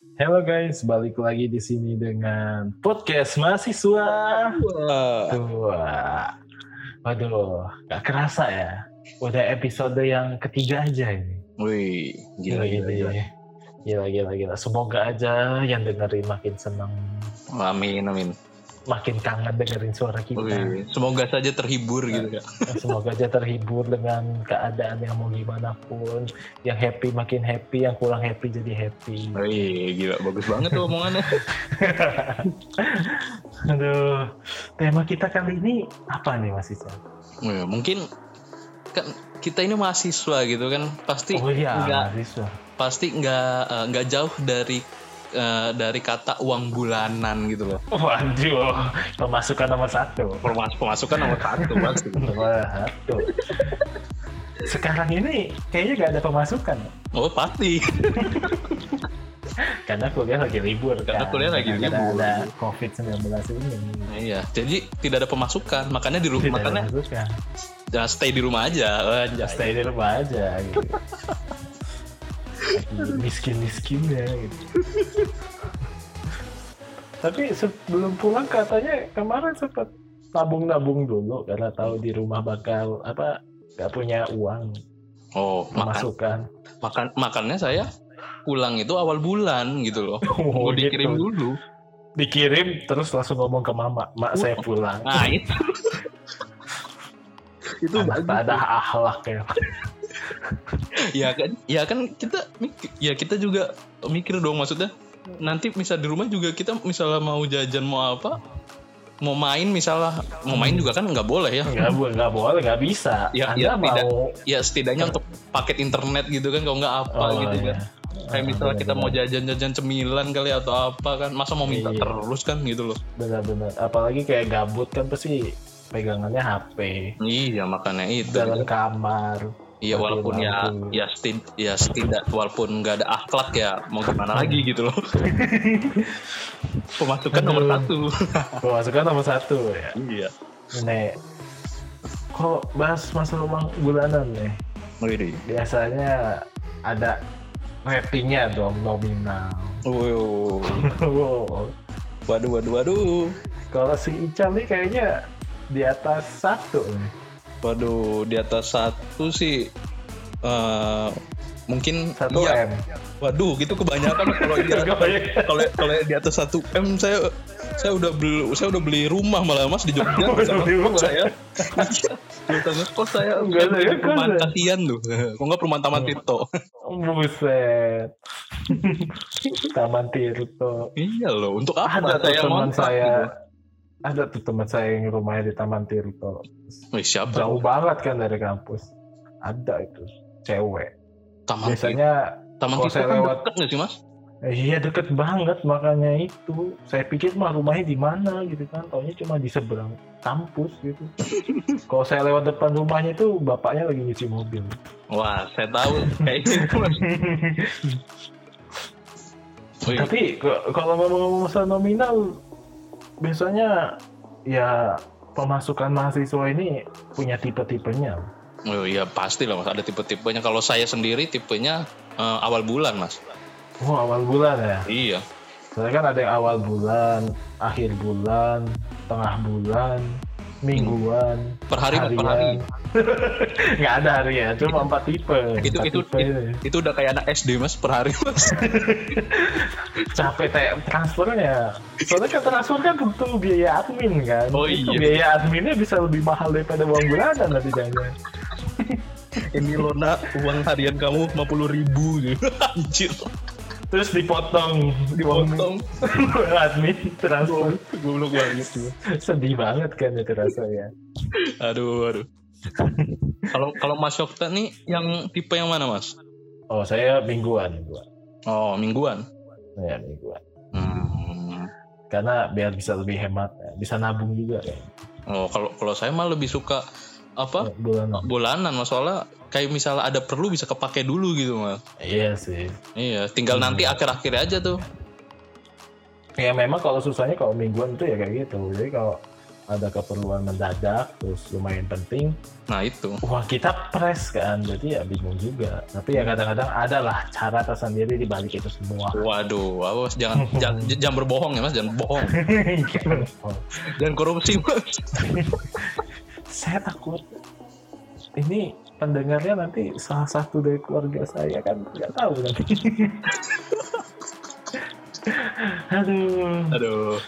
Halo guys, balik lagi di sini dengan podcast mahasiswa. Wah, waduh, gak kerasa ya. Udah episode yang ketiga aja ini. Wih, gila, gila, gila. Gila, gila, gila. Semoga aja yang dengerin makin seneng. Amin, amin. Makin kangen dengerin suara kita. Wih, semoga saja terhibur gitu ya. Semoga aja terhibur dengan keadaan yang mau gimana pun. Yang happy makin happy, yang kurang happy jadi happy. Wih, gila. Bagus banget tuh omongannya. Aduh, tema kita kali ini apa nih Mas Ica? Wih, mungkin kan kita ini mahasiswa gitu kan pasti Oh iya, nggak mahasiswa. pasti nggak eh, nggak jauh dari eh, dari kata uang bulanan gitu loh Waduh, pemasukan nomor satu. Pemas pemasukan nomor satu Nomor satu. Sekarang ini kayaknya gak ada pemasukan. oh pasti Karena kuliah lagi libur Karena kan. kuliah lagi Karena libur. ada COVID-19 ini. iya jadi tidak ada pemasukan makanya di rumah Tidak ada makanya pemasukan. ya stay di rumah aja Anjay. Stay di rumah aja gitu. Lagi Miskin-miskinnya gitu. Tapi sebelum pulang katanya kemarin sempat nabung-nabung dulu karena tahu di rumah bakal apa nggak punya uang. Oh makan. Pemasukan. makan makannya saya pulang itu awal bulan gitu loh. Oh, mau dikirim gitu. dulu. Dikirim terus langsung ngomong ke mama. Mak saya pulang. nah itu. Itu ada akhlak ya ya kan ya kan kita ya kita juga mikir dong maksudnya. Nanti misal di rumah juga kita misalnya mau jajan mau apa mau main misalnya. Mau main juga kan nggak boleh ya. Nggak boleh nggak boleh nggak bisa. Ya, anda ya, mau tidak. ya setidaknya untuk paket internet gitu kan kalau nggak apa Oh, gitu iya. kan kayak misalnya kita mau jajan-jajan cemilan kali atau apa kan masa mau minta Iya. terus kan gitu loh. Benar-benar. Apalagi kayak gabut kan pasti pegangannya HP iya makanya itu. Dalam kamar Iya walaupun ya ya setid ya setidak walaupun nggak ada akhlak ya mau gimana lagi gitu loh. Pemasukan nomor satu. pemasukan nomor satu ya iya. nih kok bahas masalah uang bulanan nih Wih. biasanya ada ratingnya dong nominal. Wow. Waduh waduh waduh. Kalau si Ical nih kayaknya di atas satu nih. Waduh di atas satu sih eh mungkin Satu iya. M. Waduh gitu kebanyakan kalau di atas- kalau kalau di atas satu m saya saya udah beli saya udah beli rumah malah mas di Jogja Udah beli rumah? saya Iya, sama kos saya Enggak ada ya, perumahan kos ya? kasihan tuh kok nggak perumahan Taman Tirto Buset. Taman Tirto. iya loh untuk apa Ada saya teman saya. Gitu? Ada tuh teman saya yang rumahnya di Taman Tirto. Wih, siapa Jauh banget kan dari kampus. Ada itu cewek. Taman Biasanya Taman Tirto saya kan lewat- deket nggak sih mas eh, iya deket banget makanya itu. Saya pikir mah rumahnya di mana gitu kan. Taunya cuma di seberang kampus gitu. Kalau saya lewat depan rumahnya itu bapaknya lagi nyuci mobil. wah saya tahu kayaknya itu mas Wih, Tapi kalau ngomong-ngomong masalah nominal, biasanya ya pemasukan mahasiswa ini punya tipe-tipenya. oh iya pasti lah mas. Ada tipe-tipenya. Kalau saya sendiri tipenya eh, awal bulan mas. Oh awal bulan ya. iya. Soalnya kan ada yang awal bulan, akhir bulan, tengah bulan, mingguan, per hari Mas, per hari Nggak ada hari ya, cuma empat tipe. itu Empat itu tipe ini. itu udah kayak anak SD mas per hari mas capek teh transfernya. Soalnya kan transfer kan butuh biaya admin kan. Oh Itu iya. biaya adminnya bisa lebih mahal daripada uang bulanan nanti jangan. ini Lona uang harian kamu 50 ribu gitu anjir Terus dipotong, dipotong admin transfer. goblok banget sih Sedih banget kan itu rasanya. aduh aduh kalau kalau Mas Yokta nih yang tipe yang mana Mas Oh saya mingguan, mingguan. oh mingguan Ya mingguan. hmm. Karena biar bisa lebih hemat, ya. bisa nabung juga kan. oh kalau kalau saya mah lebih suka apa Bulanan. bulanan mas soalnya kayak misalnya ada perlu bisa kepake dulu gitu mas Iya sih. iya tinggal Hmm. nanti akhir-akhir aja tuh Ya memang kalau susahnya kalau mingguan itu ya kayak gitu. Jadi kalau ada keperluan mendadak terus lumayan penting Nah itu. wah kita press kan jadi ya bingung juga tapi ya kadang-kadang ada lah cara tersendiri di balik itu semua Waduh, awas jangan, jangan jangan berbohong ya mas, jangan bohong, jangan korupsi mas. saya takut ini pendengarnya nanti salah satu dari keluarga saya kan nggak tahu nanti. Aduh. Aduh,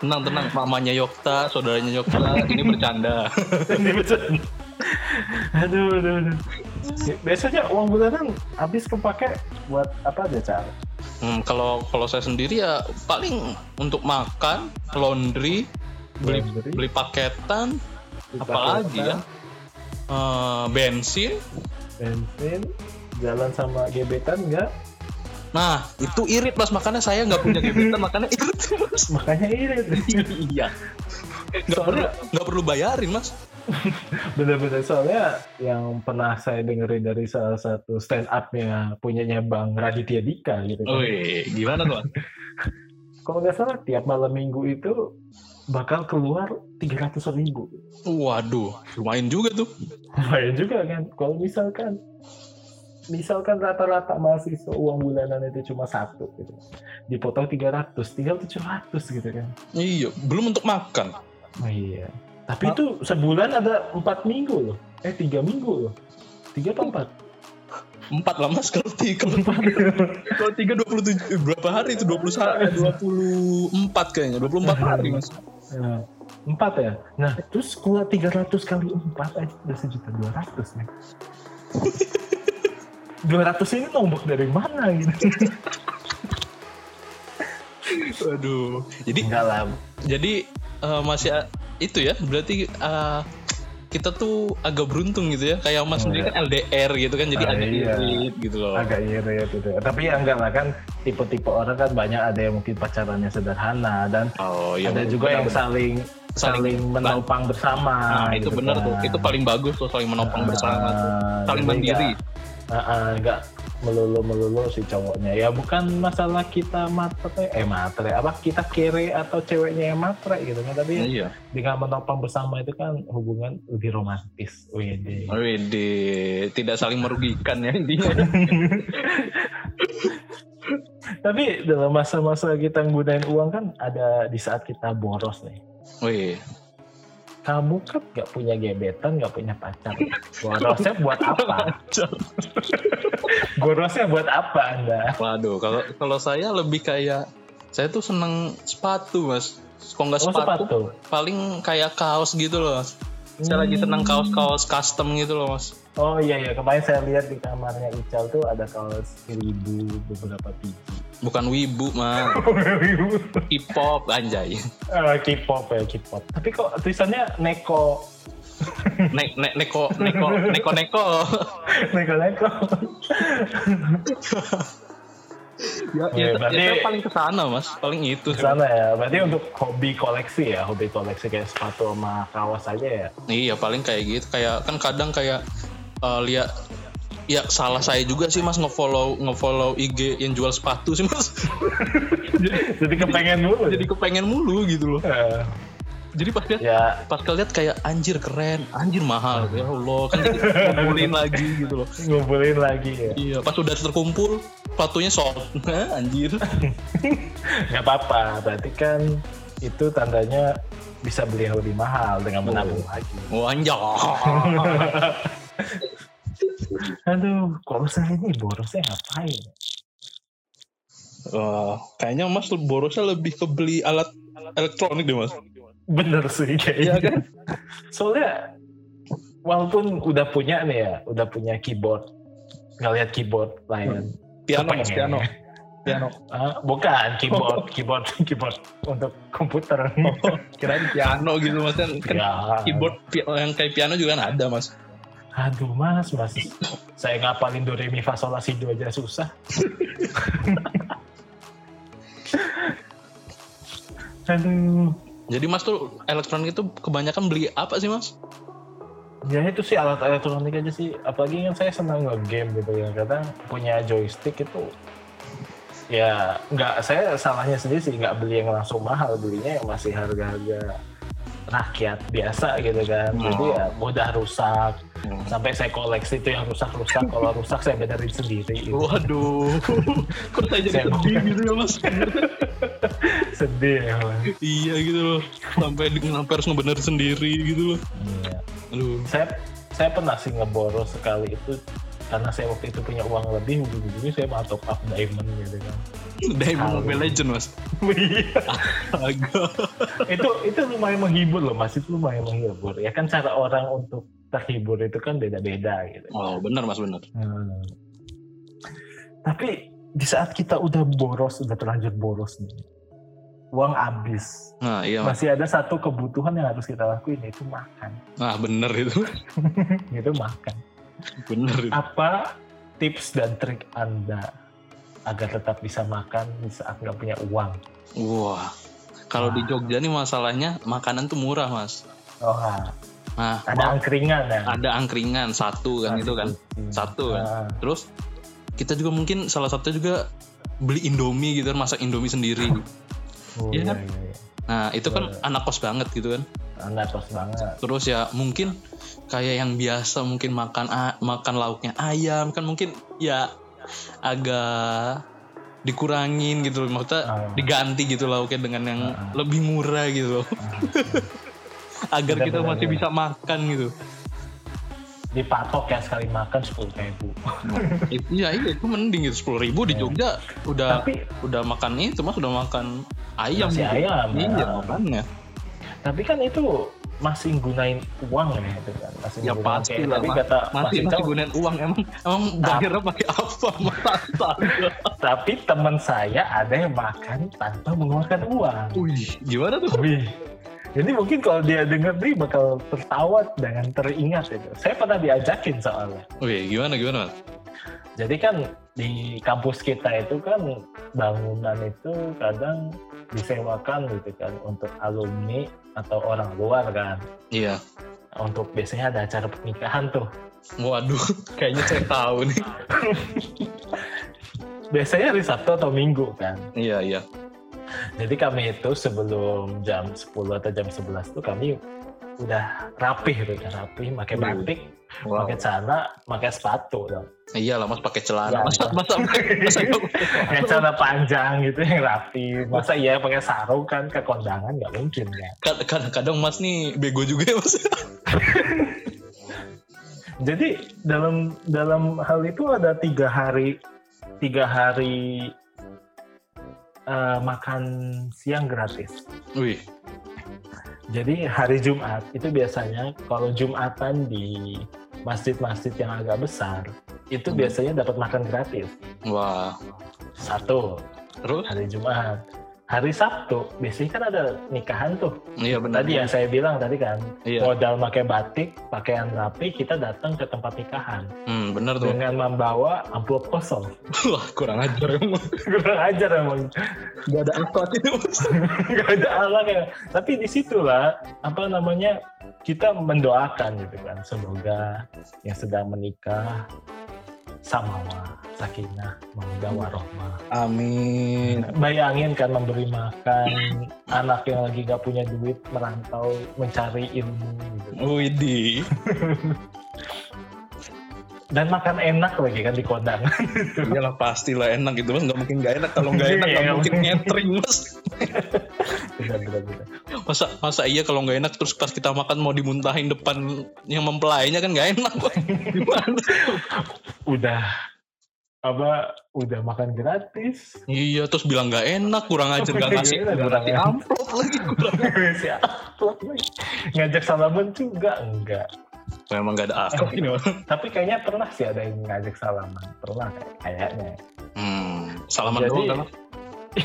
tenang tenang, mamanya Yokta, saudaranya Yokta, ini bercanda. Ini betul. aduh aduh aduh. Biasanya uang bulanan habis kepake buat apa aja cara Hmm, kalau kalau saya sendiri ya paling untuk makan, laundry, beli Laundry. beli paketan, apalagi ya, Eh, bensin. bensin jalan sama gebetan enggak Nah itu irit mas, makanya saya nggak punya gebetan, makanya irit mas. makanya irit iya. Nggak perlu nggak perlu bayarin mas. bener-bener soalnya yang pernah saya dengerin dari salah satu stand up-nya punyanya Bang Raditya Dika gitu kan. Wih, gimana tuh? Kalau nggak salah tiap malam minggu itu bakal keluar 300 ribu. Waduh, lumayan juga tuh. Lumayan juga kan. Kalau misalkan misalkan rata-rata mahasiswa uang bulanan itu cuma satu gitu. Dipotong 300, tinggal 700 gitu kan. Iya, belum untuk makan. Oh iya. Tapi itu sebulan ada empat minggu loh. Eh tiga minggu loh. Tiga apa empat? Empat lah mas, kalau tiga, kalau tiga dua puluh tujuh, berapa hari itu? Dua puluh dua puluh empat kayaknya, dua puluh empat hari mas. Nah, empat ya. Nah terus kalau 300 kali empat aja udah sejuta dua ratus nih. 200 ini nombok dari mana gitu? Waduh. Jadi Enggak lah. jadi eh, masih itu ya, berarti eh, kita tuh agak beruntung gitu ya. Kayak mas Oh, sendiri iya. kan LDR gitu kan, jadi Ah, agak iya. irit gitu loh. agak irit gitu. Tapi ya enggak lah kan tipe-tipe orang kan banyak ada yang mungkin pacarannya sederhana dan Oh iya. ada juga yang saling saling menopang bersama. Nah, itu gitu benar kan. tuh. Itu paling bagus tuh saling menopang Ah, bersama tuh. Saling jadi mandiri. nggak- ah, ah, melulu melulu si cowoknya. Ya bukan masalah kita matre eh matre apa kita kere atau ceweknya yang matre gitu kan. Tapi Iya. dengan menopang bersama itu kan hubungan lebih romantis. Wede. Wede, tidak saling merugikan ya intinya. tapi dalam masa-masa kita nggunain uang kan ada di saat kita boros nih. Wih, kamu kan nggak punya gebetan nggak punya pacar. Borosnya buat apa borosnya buat apa anda waduh, kalau kalau saya lebih kayak saya tuh seneng sepatu mas. Kalau nggak oh sepatu, sepatu paling kayak kaos gitu loh. Mas. Saya lagi seneng Hmm. kaos-kaos custom gitu loh mas. Oh iya ya kemarin saya lihat di kamarnya Ical tuh ada kaos seribu beberapa biji. Bukan wibu mas, K-pop anjay. Ah, K-pop ya K-pop. Tapi kok tulisannya Neko Nek, nek, neko, neko, neko, neko. Neko Neko. Ya, Oke, ya, berarti- ya, saya paling ke sana mas, paling itu. Sana ya. Berarti untuk hobi koleksi ya, hobi koleksi kayak sepatu sama kaos aja ya. Iya paling kayak gitu, kayak kan kadang kayak eh, lihat ya salah saya juga sih mas ngefollow ngefollow IG yang jual sepatu sih mas Jadi kepengen dulu. jadi kepengen mulu gitu loh Eh, jadi pas lihat ya. Pas lihat kayak anjir keren. Anjir mahal. Ya Allah kan jadi ngumpulin lagi gitu loh. Ngumpulin lagi ya. iya pas udah terkumpul sepatunya sold. Anjir. Gak apa-apa. Berarti kan itu tandanya bisa beli yang lebih mahal dengan menabung lagi. oh anjir Aduh, kalau saya ini borosnya ngapain? Wah, kayaknya mas borosnya lebih ke beli alat elektronik deh mas Bener sih iya kayaknya. kan Soalnya walaupun udah punya nih ya, udah punya keyboard, ngeliat keyboard lain. piano mas Kepengen. piano piano Ah, bukan keyboard, keyboard, keyboard untuk komputer. oh, kirain piano gitu mas kan kan Ya. keyboard yang kayak piano juga kan ada mas Aduh mas, mas, saya ngapalin do re mi fa sol la si do aja susah. Aduh, jadi mas tuh elektronik itu kebanyakan beli apa sih mas ya itu sih alat elektronik aja sih. Apalagi kan saya senang nge-game gitu ya. Kadang punya joystick itu ya nggak saya salahnya sendiri sih nggak beli yang langsung mahal belinya yang masih harga-harga rakyat biasa gitu kan Hmm. jadi ya mudah rusak Hmm. sampai saya koleksi itu yang rusak-rusak kalau rusak saya benerin sendiri gitu. Waduh, kok saya jadi Saya mau- sedih gitu ya mas? sedih ya Bang. iya gitu loh, sampai di- sampai harus ngebener sendiri gitu loh. Iya. Aduh, saya saya pernah sih ngeboros sekali itu karena saya waktu itu punya uang lebih ujung-ujungnya saya mau top up diamond gitu kan Diamond Halo. Mobile Legend mas. Iya. Itu itu lumayan menghibur loh mas itu lumayan menghibur ya kan cara orang untuk terhibur itu kan beda-beda gitu Oh benar mas benar. Hmm. tapi di saat kita udah boros udah terlanjur boros nih uang habis Nah iya mas. masih ada satu kebutuhan yang harus kita lakuin yaitu makan Nah bener itu, itu makan bener apa tips dan trik anda agar tetap bisa makan di saat nggak punya uang Wah, kalau di Jogja nih masalahnya makanan tuh murah mas. oh ah, Nah ada angkringan ya ada angkringan satu kan itu kan. Satu kan. Ah, Terus kita juga mungkin salah satu juga beli Indomie gitu kan, masak Indomie sendiri. oh, Iya iya, kan? iya, iya. Nah itu kan anak kos banget gitu kan. Kos banget Terus ya mungkin kayak yang biasa mungkin makan makan lauknya ayam kan mungkin ya agak dikurangin gitu loh. Maksudnya Ah. diganti gitu lauknya dengan yang Ah. lebih murah gitu loh. Ah, Agar kita masih benar. bisa makan gitu. dipatok ya sekali makan sepuluh ribu Itu- Iya iya itu mending gitu sepuluh ribu di Jogja udah tapi udah makan itu mas udah makan ayam Masih gitu. ayam, Iya makanya. Tapi kan itu masih gunain uang ya itu kan masih Ya pasti kayak- lah, tapi kata Masih Mas masih gunain uang emang emang bayarnya pakai apa Astaga. tapi teman saya ada yang makan tanpa mengeluarkan uang Wih gimana tuh? Wih. Jadi mungkin kalau dia denger nih bakal tertawa dengan teringat itu. Saya pernah diajakin soalnya. Wih gimana gimana mas? Jadi kan di kampus kita itu kan bangunan itu kadang disewakan gitu kan untuk alumni atau orang luar kan. Iya. Untuk biasanya ada acara pernikahan tuh. Waduh, kayaknya saya tahu nih. Biasanya hari Sabtu atau Minggu kan. Iya, iya. Jadi kami itu sebelum jam 10 atau jam 11 tuh kami udah rapih gitu kan, rapih, pakai Wih. batik, Wow. pakai celana, pakai sepatu dong. Iya lah, Mas pakai celana. Ya, Masa Mas. masa masa celana panjang gitu yang rapi. Masa iya pakai sarung kan ke kondangan nggak mungkin ya. Kad- kadang-kadang Mas nih bego juga ya, Mas. Jadi dalam dalam hal itu ada tiga hari tiga hari eh, makan siang gratis. Wih, Jadi hari Jumat itu biasanya kalau Jumatan di masjid-masjid yang agak besar itu Hmm. biasanya dapat makan gratis. wah. Satu Terus? hari Jumat. Hari Sabtu biasanya kan ada nikahan tuh. Iya benar. Tadi yang saya bilang tadi kan Iya. modal pakai batik, pakaian rapi, kita datang ke tempat nikahan Hmm, benar tuh. dengan membawa amplop kosong. Wah, kurang ajar emang. Kurang ajar emang. Gak ada akhlak ini, Mas. Gak ada alat ya. Tapi di situlah apa namanya kita mendoakan gitu kan. Semoga yang sedang menikah samawa, sakinah, mawaddah warohmah. Amin. Bayangin kan memberi makan anak yang lagi gak punya duit merantau mencari ilmu gitu. Widih. Dan makan enak lagi kan di kondangan. Iyalah pastilah enak gitu, Mas. Gak mungkin gak enak. Kalau gak enak, Iya, gak nggak mungkin mungkin. nyetring, Mas. benar, benar, benar. Masa masa iya kalau nggak enak terus pas kita makan mau dimuntahin depan yang mempelainya kan nggak enak. Gimana? Udah apa udah makan gratis Iya, terus bilang nggak enak, kurang ajar nggak ngasih, Iya, ngasih ajar. amplop lagi kurang. Siapa lagi? ngajak salaman juga enggak Memang nggak ada ini. Mas. tapi kayaknya pernah sih ada yang ngajak salaman pernah kayak- kayaknya Hmm, salaman Jadi- doang kan?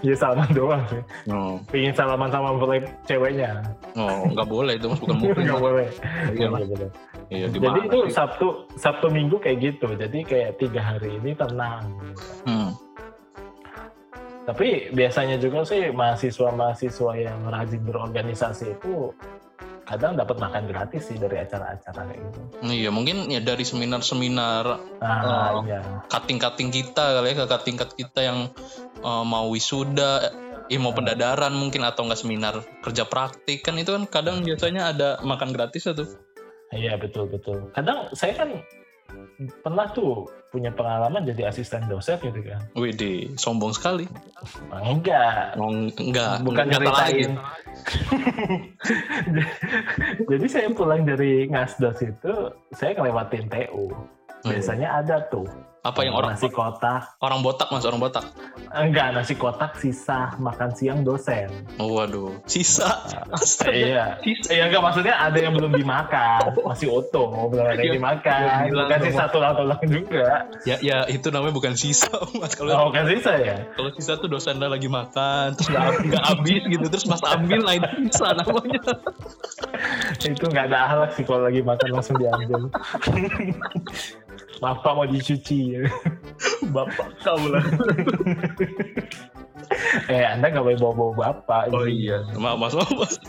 Ya salaman doang sih Oh, pingin salaman sama mempelai ceweknya oh, nggak boleh itu mas, bukan mungkin. nggak boleh Iya, Mas. Iya, jadi itu sih? sabtu sabtu minggu kayak gitu jadi kayak tiga hari ini tenang Hmm. tapi biasanya juga sih mahasiswa-mahasiswa yang rajin berorganisasi itu kadang dapat makan gratis sih dari acara-acara kayak gitu. Iya, mungkin ya dari seminar-seminar Ah Oh. iya. cutting-cutting kita kali ya, tingkat kita yang eh, mau wisuda, ya mau pendadaran mungkin atau enggak seminar kerja praktik kan itu kan kadang biasanya ada makan gratis tuh. Iya betul betul. Kadang saya kan pernah tuh punya pengalaman jadi asisten dosen gitu kan. Widih, sombong sekali. Nah, enggak. Oh, enggak, Bukan lagi. nyeritain. jadi saya pulang dari ngasdos itu, saya ngelewatin TU. Biasanya ada tuh Apa yang orang nasi kotak. orang botak mas orang botak? Enggak, nasi kotak sisa makan siang dosen. Oh, waduh, sisa. Astaga. Iya. Sisa. Iya enggak maksudnya ada yang belum dimakan, masih utuh, belum ada yang Iya, dimakan. iya, bilang Bukan dong. sisa tulang-tulang juga. Ya, ya itu namanya bukan sisa mas. Kalau Oh, bukan sisa ya? kalau sisa tuh dosen lagi makan terus nggak habis gitu terus mas ambil itu sisa namanya. itu nggak ada akhlak sih kalau lagi makan langsung diambil. Maaf Pak mau dicuci. Bapak kau lah. eh Anda nggak boleh bawa-bawa bapak. Oh iya, maaf mas maaf mas.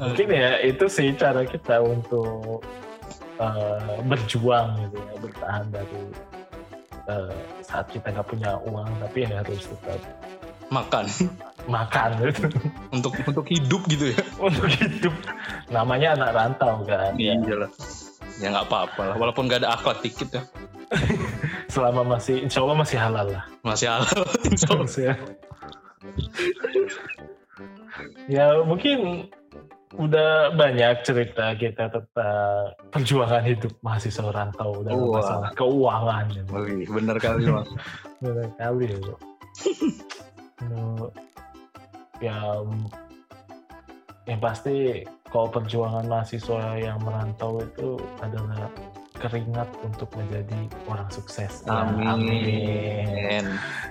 Mungkin ya itu sih cara kita untuk eh, berjuang gitu ya, bertahan dari eh, saat kita nggak punya uang tapi ya harus tetap Makan makan gitu untuk untuk hidup gitu ya. untuk hidup. Namanya anak rantau kan. Ya. Iyalah. Ya nggak apa-apa lah, walaupun nggak ada akhlak dikit ya. Selama masih, insya Allah masih halal lah. Masih halal. insya Allah. ya. ya mungkin udah banyak cerita kita tentang perjuangan hidup mahasiswa rantau dalam Wah. masalah keuangan. Wih, bener kali mas. Bener kali ya Bro. Ya yang pasti kalau perjuangan mahasiswa yang merantau itu adalah keringat untuk menjadi orang sukses. Ya, Amin.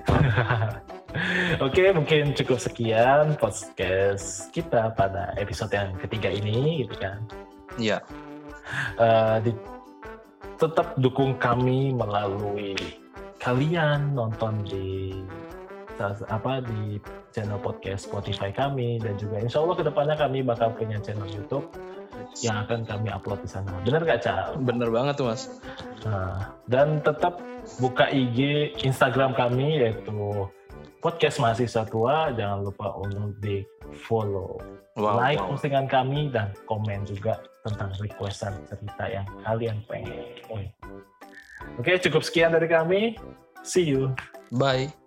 Oke, mungkin cukup sekian podcast kita pada episode yang ketiga ini, gitu kan. Iya. Eh, di- tetap dukung kami melalui kalian nonton di apa di channel podcast Spotify kami dan juga insya Allah ke depannya kami bakal punya channel YouTube yang akan kami upload di sana. Bener gak Cal? Bener banget tuh mas. Nah, dan tetap buka IG Instagram kami yaitu podcast mahasiswa tua. Jangan lupa untuk di follow, Wow. like wow. postingan kami dan komen juga tentang requestan cerita yang kalian pengen. Oke, cukup sekian dari kami. See you. Bye.